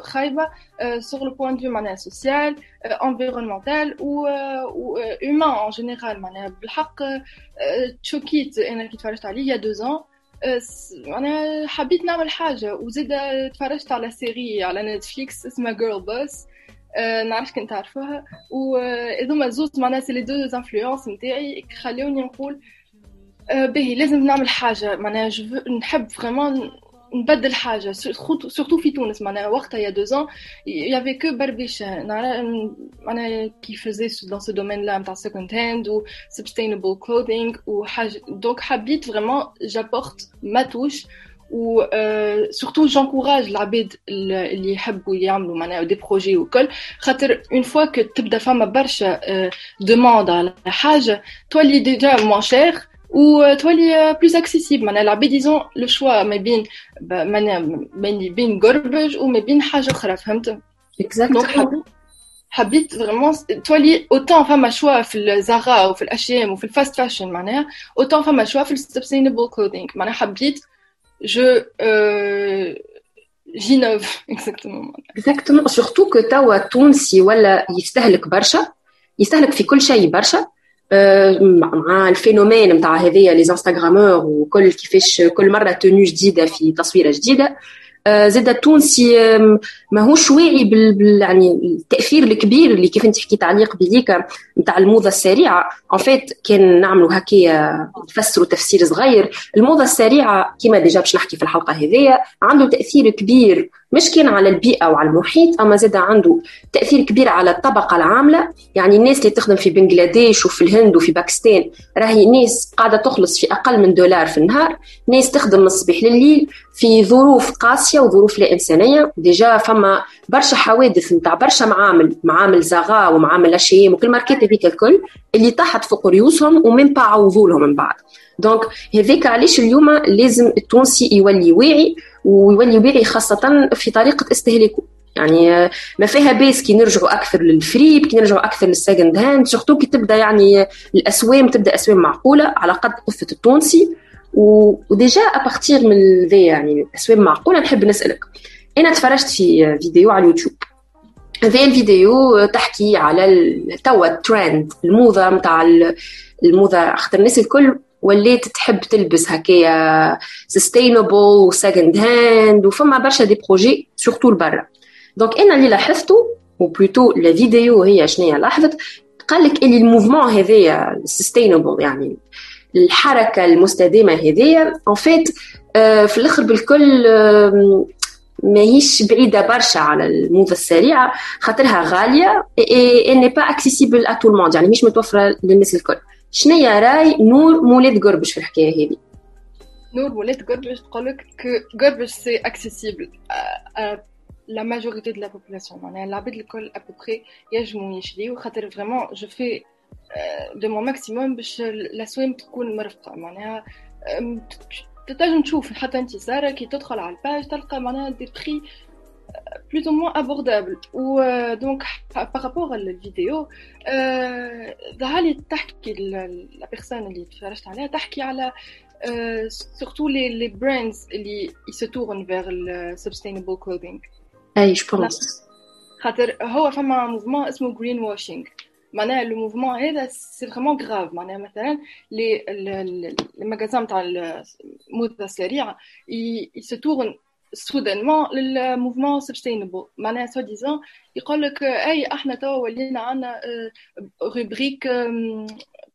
خايبه sur le point de معناها social environnemental و humain en général معناها بالحق تشوكيت أنا كي تفرجت عليه il y a deux ans أنا حبيت نعمل حاجة وزيد تفرجت على série على نتفليكس اسمها Girlboss نعرفش كنت تعرفوها وهذوما زوز معناها c'est les deux influences نتاعي خلوني نقول باهي لازم نعمل حاجة معناها نحب vraiment نبدل حاجة surtout في تونس معناها وقتها il y a deux ans y avait que بربيش معناها qui faisait dans ce domaine-là نتاع second hand و sustainable clothing وحاجه donc حبيت vraiment j'apporte ma touche و surtout j'encourage العباد اللي يحبوا يعملوا معناها des projets وكل خاطر une fois que تبدأ فما برشا demande على حاجة تولي déjà moins chère وتولي plus accessible معناها العباد ils ont le choix ما بين ما بين قربج وما بين حاجة أخرى فهمت exactly حبيت vraiment تولي autant فما choix في ال Zara وفي ال H&M وفي ال fast fashion معناها autant فما choix في ال sustainable clothing معناها حبيت je j'innove exactement exactement surtout que توا التونسي ولا يستهلك برشا يستهلك في كل شيء برشا مع ال phénomène نتاع هذيا les instagrammeurs وكل كيفاش كل مرة tenue جديدة في تصويرة جديدة. زاد التونسي ماهوش واعي بال يعني التأثير الكبير اللي كيف انت حكيت عليه قبليك نتاع الموضة السريعة. en fait كان نعملوا هكايا نفسروا تفسير صغير. الموضة السريعة كما déjà باش نحكي في الحلقة هذيا عنده تأثير كبير مش كان على البيئة وعلى المحيط. أما زاد عنده تأثير كبير على الطبقة العاملة. يعني الناس اللي تخدم في بنغلاديش وفي الهند وفي باكستان راهي ناس قاعدة تخلص في أقل من دولار في النهار. ناس تخدم من الصباح لليل في ظروف قاسية وظروف لا إنسانية. déjà فما برشا حوادث نتاع برشا معامل معامل Zara ومعامل H&M وكل ماركات هذيك الكل اللي طاحت فوق ريوسهم ومن با من بعد donc هذاك علاش اليوم لازم التونسي يولي واعي. ويولي واعي خاصة في طريقة استهلاكه. يعني ما فيها بيس كي نرجعوا أكثر لل fripe كي نرجعوا أكثر لل second hand surtout كي تبدا يعني الأسوام تبدا أسوام معقولة على قد قفة التونسي. و déjà à partir من ذي يعني أسوام معقولة نحب نسألك. أنا تفرجت في فيديو على اليوتيوب. هذا الفيديو تحكي على توا الترند الموضة نتاع الموضة اخطر الناس الكل وليت تحب تلبس هكايا sustainable و second hand وفما برشا des projets surtout لبرا. donc أنا اللي لاحظته و plutôt la vidéo هي شنو لاحظت قال لك اللي ال mouvement هذايا sustainable يعني الحركة المستدامة هذيا en fait في الأخر بالكل ماهيش بعيدة برشا على الموضه السريعة خاطرها غالية et n'est pas accessible à tous يعني مش متوفرة للناس الكل. شنو يا راي نور مولد قربش في الحكاية هذه؟ نور مولد قربش تقول لك قربش c'est accessible la majorité de la population معناها العباد الكل ابوبخي ينجموا يشريو خاطر vraiment je fais de mon maximum باش الاسواق تكون مرفقة. معناها تنجم تشوف حتى انت ساره كي تدخل على ال page تلقى معناها des prix plus ou moins abordable. و donc par rapport لل vidéo ظهر لي تحكي la personne اللي تفرجت عليها تحكي على surtout les les brands اللي se tournent vers le sustainable clothing. et je pense خاطر هو فما mouvement اسمه green washing معناها le mouvement هذا c'est vraiment grave معناها مثلا les les magasins نتاع الموضه السريعه سو تورن سودانمون للموفمون سستينبل معناها سو ديزون يقول لك اي احنا توا ولينا عندنا روبريك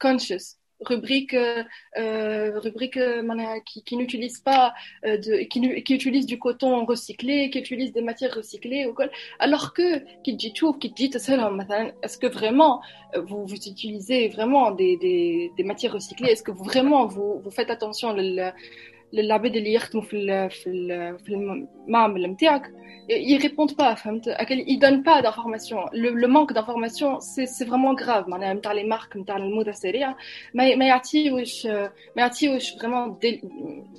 كونشس rubrique, euh, euh, rubrique euh, qui, qui n'utilise pas de, qui, qui, utilise du coton recyclé, qui utilise des matières recyclées ou quoi. Alors que qui dit tout, qui dit est-ce que vraiment vous, vous utilisez vraiment des, des, des matières recyclées Est-ce que vous, vraiment vous, vous faites attention le, للعباد اللي يخدموا في في في المعمل نتاعك يريبوند با فهمت ils donnent pas d'informations le, le manque d'informations c'est c'est vraiment grave معناها نتاع لي مارك نتاع الموضه السريعه ما ما يعطيوش ما يعطيوش vraiment des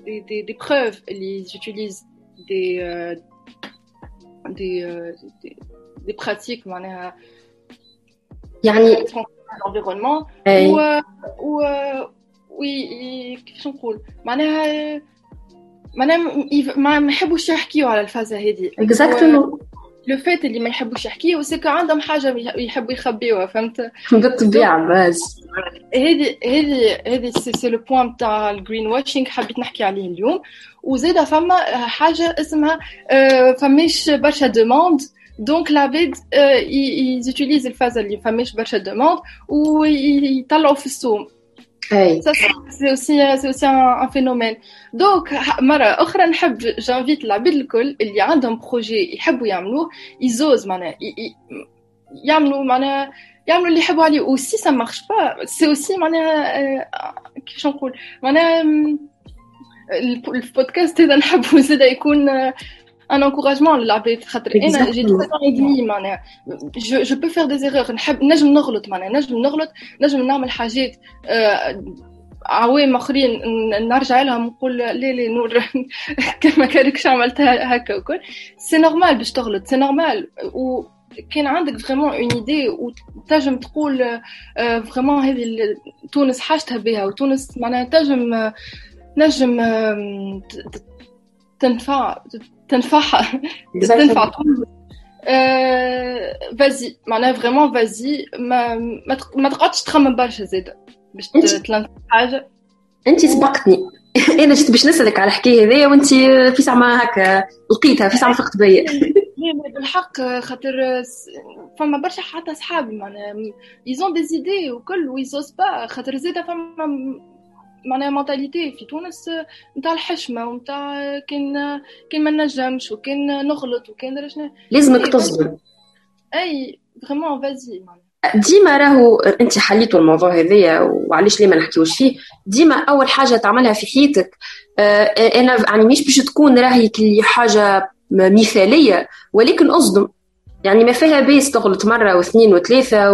des des, des preuves اللي utilisent des des des, des pratiques معناها يعني l'environnement ou ou وي كيفاش نقول معناها معناها ما يحبوش يحكيو على الفازه هذه exactement le fait اللي ما يحبوش يحكيو c'est que عندهم حاجة يحبوا يخبيوها فهمت بالطبيعه بس هذه هذه هذه c'est le point تاع ال green washing حبيت نحكي عليه اليوم وزيد فما حاجة اسمها فماش برشا demande donc العباد ils utilisent الفازه اللي فماش برشا demande ويطلعوا في السوق Ça, c'est aussi, c'est aussi un, un, phénomène. Donc, مرة أخرى نحب j'invite العباد الكل اللي عندهم projet يحبوا يعملوه يزوز معناها يعملوا معناها يعملوا اللي يحبوا عليه et si ça marche pas c'est aussi معناها كيفاش نقول معناها البودكاست هذا نحبه زاد يكون un encouragement للعباد خاطر أنا j'ai 3 ans et demi معناها je je peux faire des erreurs نحب نجم نغلط معناها نجم نغلط نجم نعمل حاجات عوام اخرين نرجع لهم ونقول لا لا نور كما كانكش عملتها هكا وكل c'est normal باش تغلط c'est normal و كان عندك vraiment une idée وتنجم تقول vraiment هذه تونس حاجتها بها وتونس معناها تنجم نجم تنفع تنفعها تنفع vas-y معناها vraiment vas-y ما ما تقعدش تخمم برشا زاده باش ت lancer حاجة انت سبقتني. أنا جيت باش نسألك على الحكاية هذيا وانت في ساعة هكا لقيتها في ساعة فقت بيا. بالحق خاطر فما برشا حتى صحابي معناها ils ont des idées وكل ils osent pas خاطر زاده فما معناها mentalité في تونس نتاع الحشمة ونتاع كان كان ما نجمش وكان نغلط وكان درجنا لازمك تصبر. أي vraiment vas-y ديما راهو أنت حليتوا الموضوع هذايا وعلاش ليه ما نحكيوش فيه؟ ديما أول حاجة تعملها في حياتك آه أنا يعني مش باش تكون راهي كل حاجة مثالية ولكن أصدم. يعني ما فيها بيس تغلط مرة واثنين وثلاثة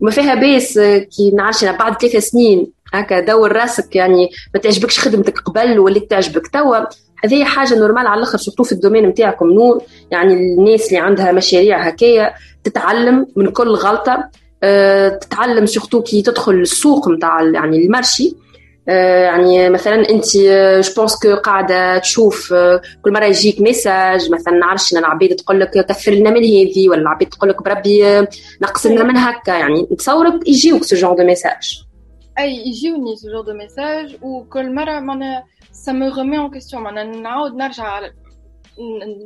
وما فيها بيس كي نعرفش بعد ثلاثة سنين. هكا دور راسك يعني ما تعجبكش خدمتك قبل ولا تعجبك. توا هذه حاجة normal على الأخر surtout في ال domaine نتاعكم. نور يعني الناس اللي عندها مشاريع هكايا تتعلم من كل غلطة. أه تتعلم surtout كي تدخل السوق نتاع يعني ال marché أه يعني مثلا أنت je pense que قاعدة تشوف أه كل مرة يجيك message مثلا نعرفش العبيد تقول لك كثر لنا من هذه ولا العبيد تقول لك بربي نقص لنا من هكا. يعني نتصورك يجيوك ce genre de messages يجيوني ce genre de messages وكل مره معناها ça me remet en question معناها نعاود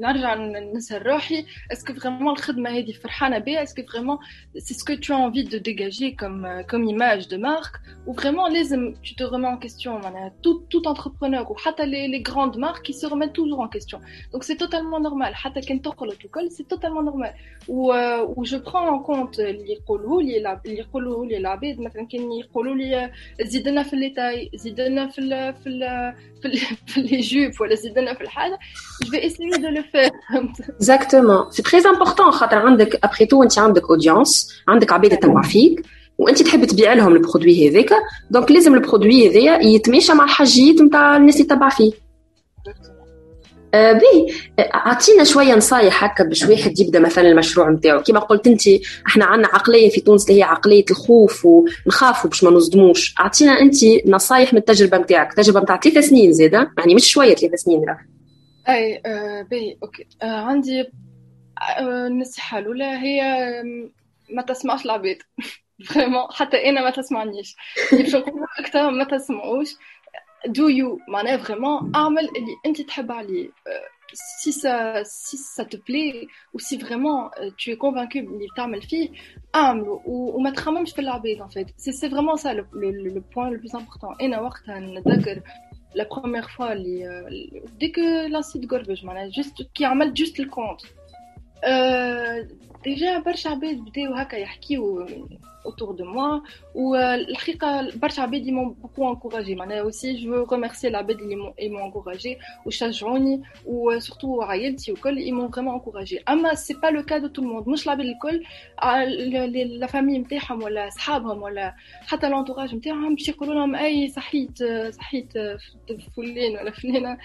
نرجع على نرجع نسال روحي est-ce que vraiment الخدمه هذه فرحانه بها est-ce que vraiment c'est ce que tu as envie de dégager comme comme image de marque Ou vraiment, tu te remets en question. Tout, tout entrepreneur ou les, les grandes marques qui se remettent toujours en question. Donc c'est totalement normal. C'est totalement normal. Ou, euh, où je prends en compte les يقولوا لي اللي يقولوا لي العباد مثلا كان يقولوا لي زيدنا في les tailles زيدنا في ال في ال في les jupes ولا زيدنا في الحاجة je vais essayer de le faire. Exactement. C'est très important خاطر عندك après tout أنت عندك audience عندك عباد تتبع فيك وأنت تحب تبيع لهم ال produit هذاك. donc لازم ال produit هذايا يتماشى مع الحاجيات نتاع الناس اللي تبع فيه. eh ben أعطينا شوية نصايح هكا باش واحد يبدأ مثلا المشروع نتاعو. كما قلت أنت إحنا عندنا عقلية في تونس اللي هي عقلية الخوف ونخافوا باش ما نصدموش. أعطينا أنت نصايح من التجربة نتاعك. التجربه نتاع ثلاث سنين زادة يعني مش شوية ثلاث سنين راه. أي eh ben ok. آه عندي آه النصيحة الأولى هي ما تسمعش العباد vraiment حتى أنا ما تسمعنيش. باش أكثر ما تسمعوش. do you معناها vraiment أعمل اللي أنت تحب عليه. si ça si ça te plaît ou si vraiment tu es convaincu اللي تعمل فيه اعمله وما تخممش في العباد en fait. C'est vraiment ça le, le, le point le plus important. أنا وقتها نتذكر la première fois, les, euh, dès que لانسيت Gorbuj, juste, كي عملت juste le compte. déjà برشا عباد بداو هكا يحكيو autour de moi والحقيقة برشا عباد m'ont beaucoup encouragé. معناها aussi je veux remercier العباد اللي m'ont encouragé وشجعوني وسورتو عائلتي وكل ils m'ont vraiment encouragé. أما c'est pas le cas de tout le monde مش العباد الكل لا فامي نتاعهم ولا صحابهم ولا حتى لونتوراج نتاعهم باش يقولوا لهم أي صحيت صحيت فلان ولا فلانة.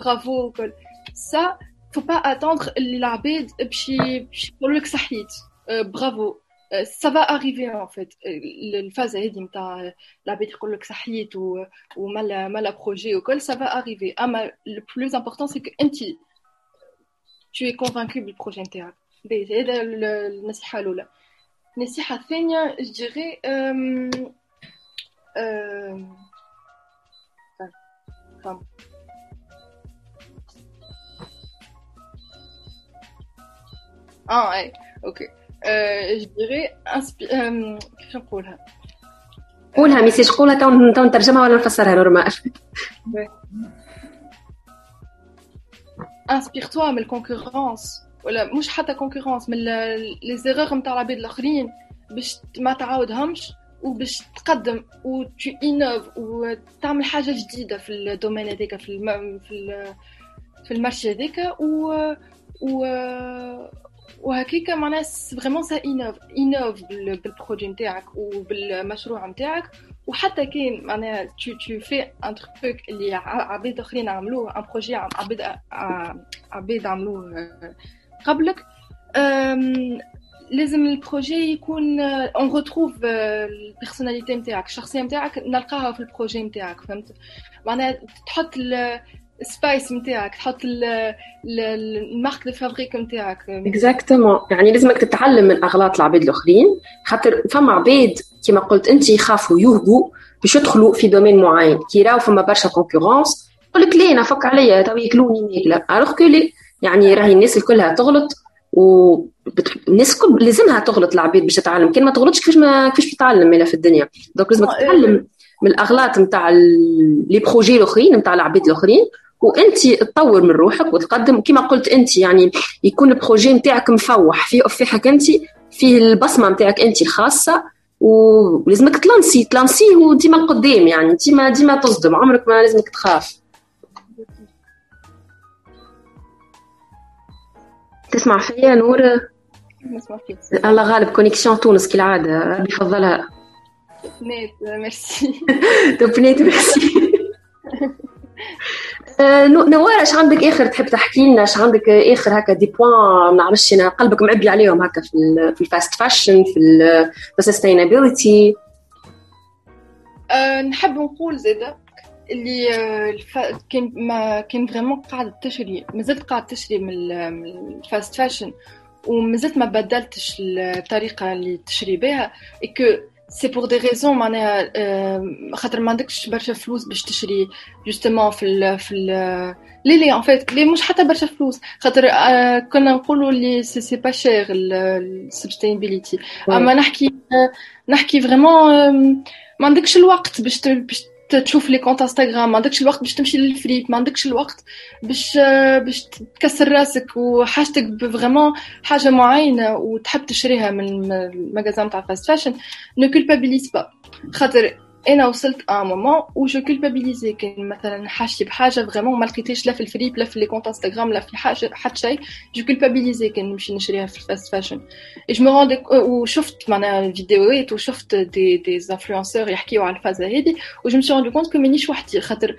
برافو وكل. Ça faut pas attendre اللي العباد باش يقولوا لك صحيت برافو ça va arriver en fait. الفازه هذه نتاع العباد يقول لك صحيت ومالا مالا بروجي وكل ça va arriver. اما le plus important c'est que انت tu es convaincu بالبروجي نتاعك هذا النصيحه الاولى النصيحه الثانية je dirais euh, euh, ok. Euh, je dirais كيفاش نقولها قولها ميسالش قولها تو تو نترجمها ولا نفسرها normal inspire من ال concurrence ولا مش حتى concurrence من les erreurs نتاع العباد الاخرين باش ما تعاودهمش وباش تقدم و tu innoves وتعمل حاجة جديده في ال domaine هذاك في الم... في في ال marché هذاك و و وهكيكا معناها vraiment ça innove innove بال projet نتاعك وبالمشروع نتاعك. وحتى كان معناها tu tu fais un truc اللي عباد آخرين عملوه un projet عباد عباد عملوه قبلك. لازم ال projet يكون on retrouve ال personnalité نتاعك الشخصية نتاعك نلقاها في ال projet نتاعك فهمت؟ معناها تحط ال spice نتاعك تحط ال marque de fabrique نتاعك exactement يعني لازمك تتعلم من أغلاط العباد الآخرين. خاطر فما عباد كما قلت أنت يخافوا يهبوا باش يدخلوا في domaine معين. كي راهو فما برشا concurrence يقول لك ليه نفك عليا تو ياكلوني ناكله alors que يعني راهي الناس الكلها تغلط و الناس الكل لازمها تغلط العباد باش تتعلم. كان ما تغلطش كيفاش ما كيفاش تتعلم الا في الدنيا. donc لازمك تتعلم من الأغلاط نتاع les projets الآخرين نتاع العباد الآخرين. وانت تطور من روحك وتقدم كما قلت انت يعني يكون ال projet نتاعك مفوح فيه افيحك انت فيه البصمة نتاعك انت الخاصة ولازمك ت lancer ت lancer وديما القدام يعني ديما ديما تصدم عمرك ما لازمك تخاف. تسمع فيا نور؟ نسمع فيك. الله غالب connexion تونس كالعاده ربي يفضلها net merci top net merci نور اش عندك آخر تحب تحكي لنا اش عندك آخر هكا des points ما نعرفش أنا قلبك معبي عليهم هكا في في ال fast fashion في ال sustainability أه نحب نقول زاده اللي آه،. كان ما كان vraiment قاعدة تشري مازلت قاعدة تشري من ال fast fashion ومازلت ما بدلتش الطريقة اللي تشري بها que c'est pour des raisons معناها خاطر ما عندكش برشا فلوس باش تشري justement في ال في ال les les en fait les مش حتى برشا فلوس؟ خاطر كنا نقولوا لي c'est c'est pas cher ال sustainability أما نحكي نحكي vraiment ما عندكش الوقت باش باش تشوف les comptes Instagram ما عندكش الوقت باش تمشي لل fripe ما عندكش الوقت باش باش تكسر راسك وحاجتك vraiment حاجة معينة وتحب تشريها من ال magasin تاع fast fashion ne culpabilise pas خاطر أنا وصلت à un moment où je culpabilisais كان مثلا حاجتي بحاجة vraiment ما لقيتهاش لا في ال fripe لا في les comptes Instagram لا في حاجة حتى شيء. je culpabilisais كان نمشي نشريها في ال fast fashion je me rends وشفت معناها فيديوهات وشفت des des influenceurs يحكيو على الفازة هذه و je me suis rendu compte que مانيش وحدي. خاطر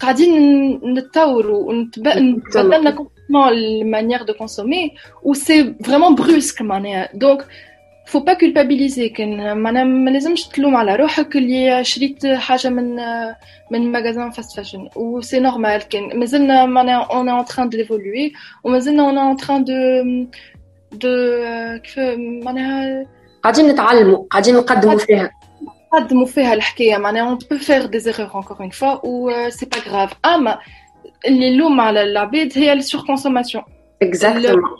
قاعدين نتطوروا ونتبدلنا complètement ال manière de consommer et c'est vraiment brusque معناها. donc faut pas culpabiliser كان معناها ما لازمش تلوم على روحك اللي شريت حاجة من من magasin fast fashion et c'est normal كان مازلنا معناها on est en train d'évoluer ومازلنا on est en train de de كيف معناها قاعدين نتعلموا قاعدين نقدموا فيها نقدموا فيها الحكاية معناها on peut faire des erreurs encore une fois et c'est pas grave اما اللي نلوم على العباد هي ال surconsommation exactement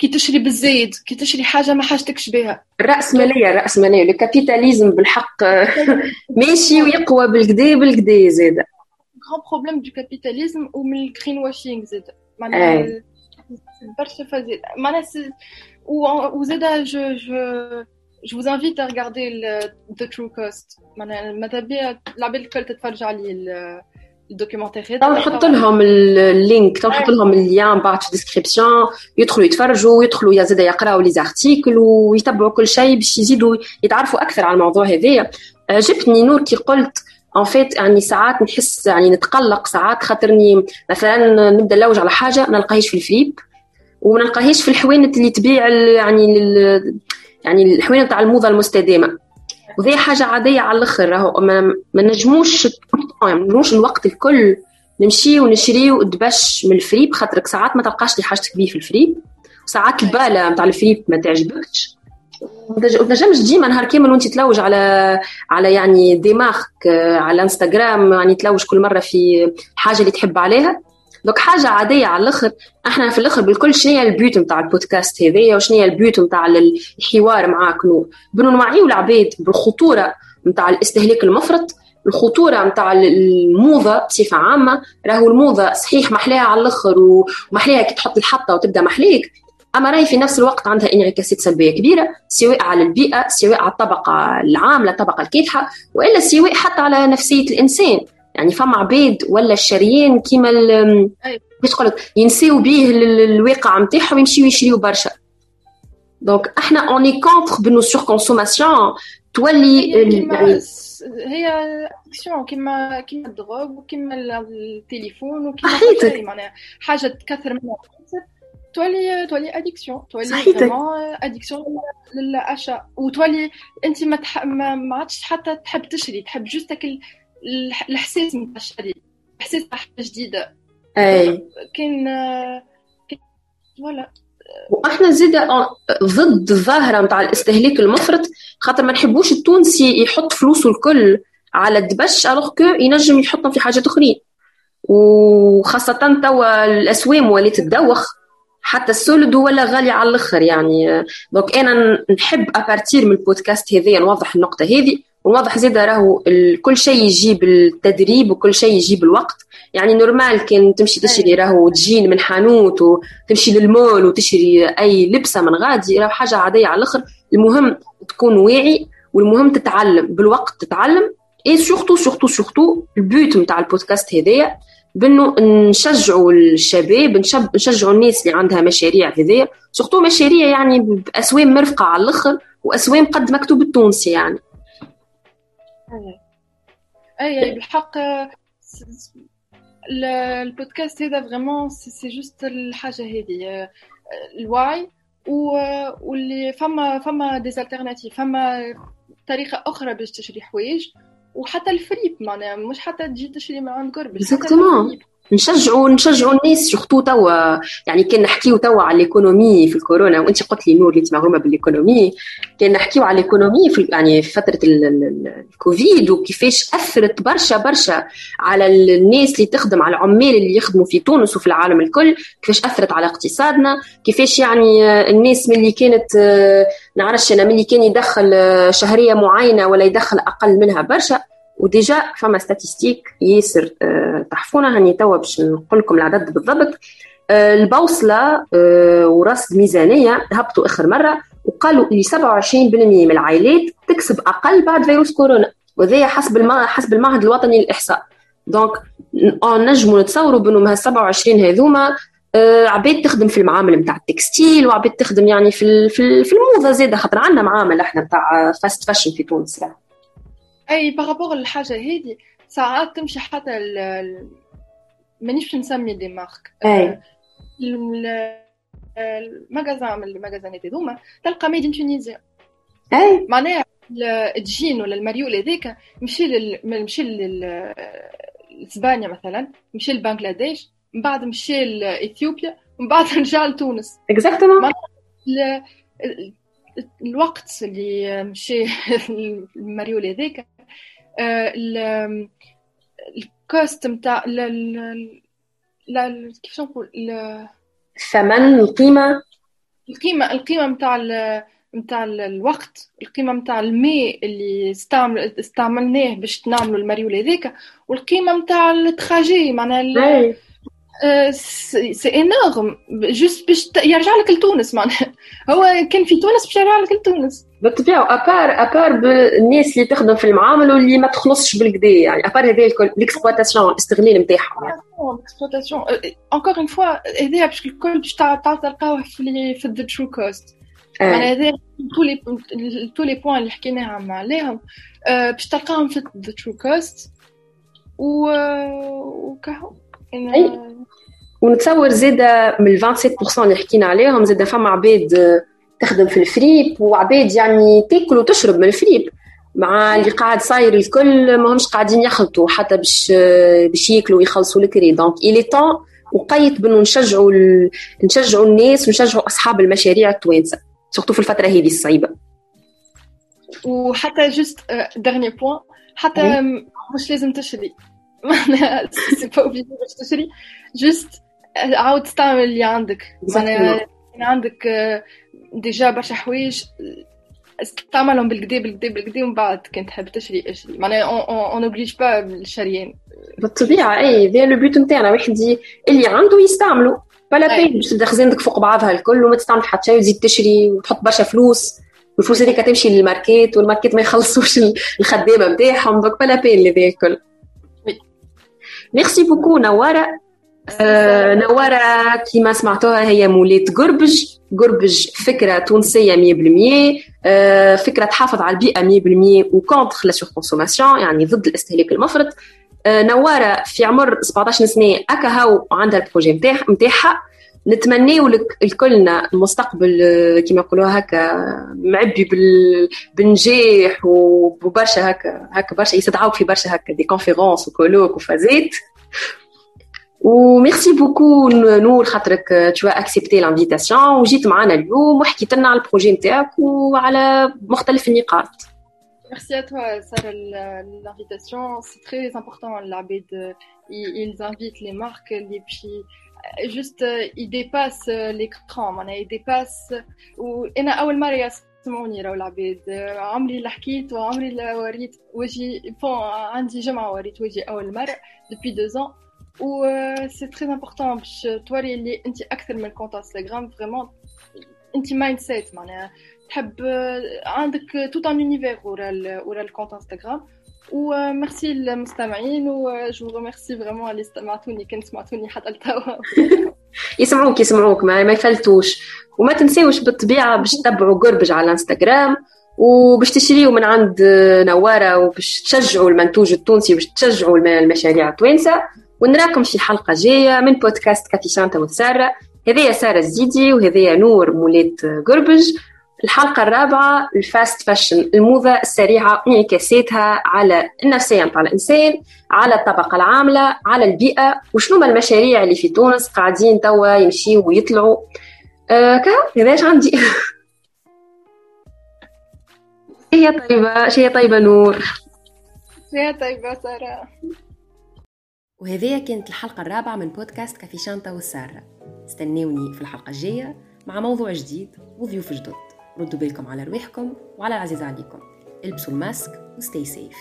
كي تشري بالزايد كي تشري حاجة ما حاجتكش بها. الرأسمالية الرأسمالية ال capitalisme بالحق. ماشي ويقوى بالكدا بالكدا زاد grand problème du capitalisme ومن ال greenwashing زاد معناها برشا فزاد معناها وزاد je je je vous invite à regarder le, The True Cost. معناها ماذا بيا؟ العباد الكل تتفرج عليه ال documentaire هذا نحط لهم ال link نحط لهم ال link بعد في ال description يدخلوا يتفرجوا يدخلوا يا زاد يقراوا les articles ويتبعوا كل شيء باش يزيدوا يتعرفوا أكثر على الموضوع هذايا جبتني نور كي قلت en fait يعني ساعات نحس يعني نتقلق ساعات خاطرني مثلا نبدا نلوج على حاجة ما نلقاهيش في ال fripe وما نلقاهيش في الحوانت اللي تبيع يعني يعني الحوانت تاع الموضه المستدامه وهي حاجة عادية على الأخر راهو ما, ما نجموش ما نجموش الوقت الكل نمشي ونشري دبش من الفريب خاطرك ساعات ما تلقاش لي حاجتك بيه في الفريب. وساعات البالة نتاع الفريب ما تعجبكش. وتنجمش ديما نهار كامل وانت تلوج على على يعني دماغك على إنستغرام يعني تلوج كل مرة في حاجة اللي تحب عليها. دوك حاجة عادية على الآخر. إحنا في الآخر بالكل شنو هي البيوت نتاع البودكاست هذايا وشنو هي البيوت نتاع الحوار معاك نور؟ بنو نوعيو العباد بالخطورة نتاع الاستهلاك المفرط الخطورة نتاع الموضة بصفة عامة. راهو الموضة صحيح محلاها على الآخر ومحلاها كي تحط الحطة وتبدأ محليك أما راهي في نفس الوقت عندها انعكاسات سلبية كبيرة سواء على البيئة سواء على الطبقة العاملة الطبقة الكادحه وإلا سواء حتى على نفسية الإنسان. يعني فما عباد ولا الشريين كيما كيفاش تقول ينسيو بيه الواقع نتاعهم يمشيو يشريو برشا. donc إحنا on est contre la surconsommation تولي يعني هي addiction كيما كيما ال drogue وكيما التليفون وكيما معناها حاجة تكثر منها تولي تولي addiction تولي addiction لل achat وتولي أنت ما تح... ما عادش حتى تحب تشري تحب juste الاحساس نتاع الشري احساس تاع حاجة جديدة. أي. كاين voilà. وأحنا زيد ضد الظاهره نتاع الاستهلاك المفرط خاطر ما نحبوش التونسي يحط فلوسه الكل على الدبش alors que ينجم يحطهم في حاجات أخرين. وخاصة توا الأسوام ولات تدوخ حتى ال soldes ولا غالي على الآخر يعني. donc أنا نحب à partir من البودكاست هذايا نوضح النقطة هذه. ونوضح زيد راهو كل شيء يجيب التدريب وكل شيء يجيب الوقت. يعني normal كان تمشي تشري راهو تجين من حانوت وتمشي للمول وتشري أي لبسة من غادي راهو حاجة عادية على الأخر. المهم تكون واعي والمهم تتعلم بالوقت تتعلم. اي surtout surtout surtout ال but نتاع البودكاست هذايا بأنه نشجعوا الشباب نشجعوا الناس اللي عندها مشاريع هذايا. surtout مشاريع يعني بأسوام مرفقة على الأخر وأسوام قد مكتوب التونسي يعني. اي اي بالحق البودكاست هذا vraiment c'est juste الحاجة هذه الوعي واللي فما فما des alternatives فما طريقة أخرى باش تشري حوايج وحتى ال fripe معناها مش حتى تجي تشري من عند قربك exactement نشجعوا نشجعوا الناس surtout توا يعني كان نحكيو توا على ال économie في الكورونا وأنت قلت لي نور اللي انت مغرومه بال économie كان نحكيو على ال économie في يعني في فترة الكوفيد وكيفاش أثرت برشا برشا على الناس اللي تخدم على العمال اللي يخدموا في تونس وفي العالم الكل كيفاش أثرت على اقتصادنا كيفاش يعني الناس من اللي كانت نعرفش أنا من اللي كان يدخل شهرية معينة ولا يدخل أقل منها برشا. و déjà فما statistiques ياسر أه تحفونا هاني توا باش نقول لكم العدد بالضبط أه البوصلة أه ورصد ميزانيه هبطوا آخر مرة وقالوا اللي 27% من العائلات تكسب أقل بعد فيروس كورونا وهذا حسب حسب المعهد الوطني للإحصاء donc نجموا نتصوروا بانه هال 27 هذوما آه عباد تخدم في المعامل نتاع ال textile وعباد تخدم يعني في في, في الموضة زاده خاطر عندنا معامل إحنا نتاع fast fashion في تونس يعني. أي par rapport الحاجة هذه ساعات تمشي حتى مانيش باش نسمي des marques أي. ال magasin من المغازانات هذوما تلقى made in Tunisia أي. معناها الجين ولا المريول هذاك مشي لل... مشي لل... لإسبانيا مثلا مشي لبنغلاديش من بعد مشي لإثيوبيا ومن بعد رجع لتونس. exactement الوقت اللي مشي المريول هذاك ال cost نتاع كيفاش نقول؟ الثمن القيمة؟ القيمة القيمة نتاع نتاع الوقت القيمة نتاع الماء اللي استعمل استعملناه باش نعملوا المريول هذاك والقيمة نتاع ال trajet معناها c'est énorme juste باش يرجع لك لتونس معناها. هو كان في تونس باش يرجع لك لتونس. بالطبيعه à part à part بالناس اللي تخدم في المعامل واللي ما تخلصش بالقدا يعني à part هذا الكل ال exploitation الاستغلال نتاعهم ال exploitation encore une fois هذا باش الكل باش تلقاوه في في The True Cost معناها هذا tous les points اللي حكيناهم عليهم. باش تلقاهم في The True Cost و وكهو ونتصور زاده من ال 27% اللي حكينا عليهم زاده فما عباد تخدم في الفريب وعباد يعني تاكل وتشرب من الفريب. مع اللي قاعد صاير الكل ما همش قاعدين يخلطوا حتى باش باش ياكلوا ويخلصوا الكري. donc il est temps وقيت بانه نشجعوا ال... نشجعوا الناس ونشجعوا أصحاب المشاريع التوانسة surtout في الفترة هذه الصعيبة. وحتى juste dernier point حتى مش لازم تشري. c'est pas obligé باش تشري juste عاود تستعمل اللي عندك. معناها عندك déjà برشا حوايج استعملهم بالقدا بالقدا بالقدا ومن بعد كان تحب تشري اشري. معناها on oblige pas الشريان بالطبيعة اي هذا le but نتاعنا. واحد اللي عنده يستعملو. pas la peine باش تبدا خزانتك فوق بعضها الكل وما تستعمل حتى شيء وتزيد تشري وتحط برشا فلوس. والفلوس هذيك تمشي للماركات والماركات ما يخلصوش الخدامة نتاعهم donc pas la peine اللي الكل. merci beaucoup نوارة آه نوارة كيما سمعتوها هي مولاة قربج قربج فكرة تونسية 100% آه فكرة تحافظ على البيئة 100% و contre la surconsommation يعني ضد الاستهلاك المفرط آه نوارة في عمر 17 سنة أكا هاو عندها ال projet نتاعها نتمنيو لك الكلنا المستقبل كما يقولوها هكا معبي بالنجاح وبرشا هكا هكا برشا يستدعوك في برشا هكا des conférences و colloques وفازات و merci beaucoup نور خاطرك تو accepté l'invitation وجيت معنا اليوم وحكيت لنا على ال projet نتاعك وعلى مختلف النقاط Merci à toi, Sarah, l'invitation. C'est très important, العباد. Ils invitent les marques, et puis juste ils dépassent l'écran معناها ils dépassent وأنا اول مره يسمعوني راهو العباد عمري اللي حكيت وعمري اللي وريت وجهي بون عندي جمعه وريت وجهي اول مره depuis deux ans و سي تري امبورطون باش توري اللي انت أكثر من كونت انستغرام فريمون انت مايند سيت معناها تحب عندك توت ان يونيفير ورا ورا ال compte انستغرام وميرسي للمستمعين و je remercie vraiment اللي استمعتوني كان سمعتوني حتى لتوا يسمعوك يسمعوك ما, ما يفلتوش. وما تنساوش بالطبيعة باش تتبعوا قربج على الانستغرام وباش تشريوا من عند نوارة وباش تشجعوا المنتوج التونسي باش تشجعوا المشاريع التوانسة. ونراكم في حلقة جاية من بودكاست كافي شانتا وسارة. هذايا سارة الزيدي وهذايا نور مولات قربج. الحلقة الرابعة ال fast fashion الموضة السريعة وانعكاساتها على النفسية متاع الإنسان على الطبقة العاملة على البيئة وشنو ما المشاريع اللي في تونس قاعدين توا يمشيوا ويطلعوا. آه كا هذاش عندي. هي طيبة شي طيبة نور. شي طيبة سارة. وهذه كانت الحلقة الرابعة من بودكاست كافي شانتا والسارة استنوني في الحلقة الجاية مع موضوع جديد وضيوف جدد. ردوا بالكم على رواحكم وعلى العزيز عليكم. البسوا الماسك وستي سيف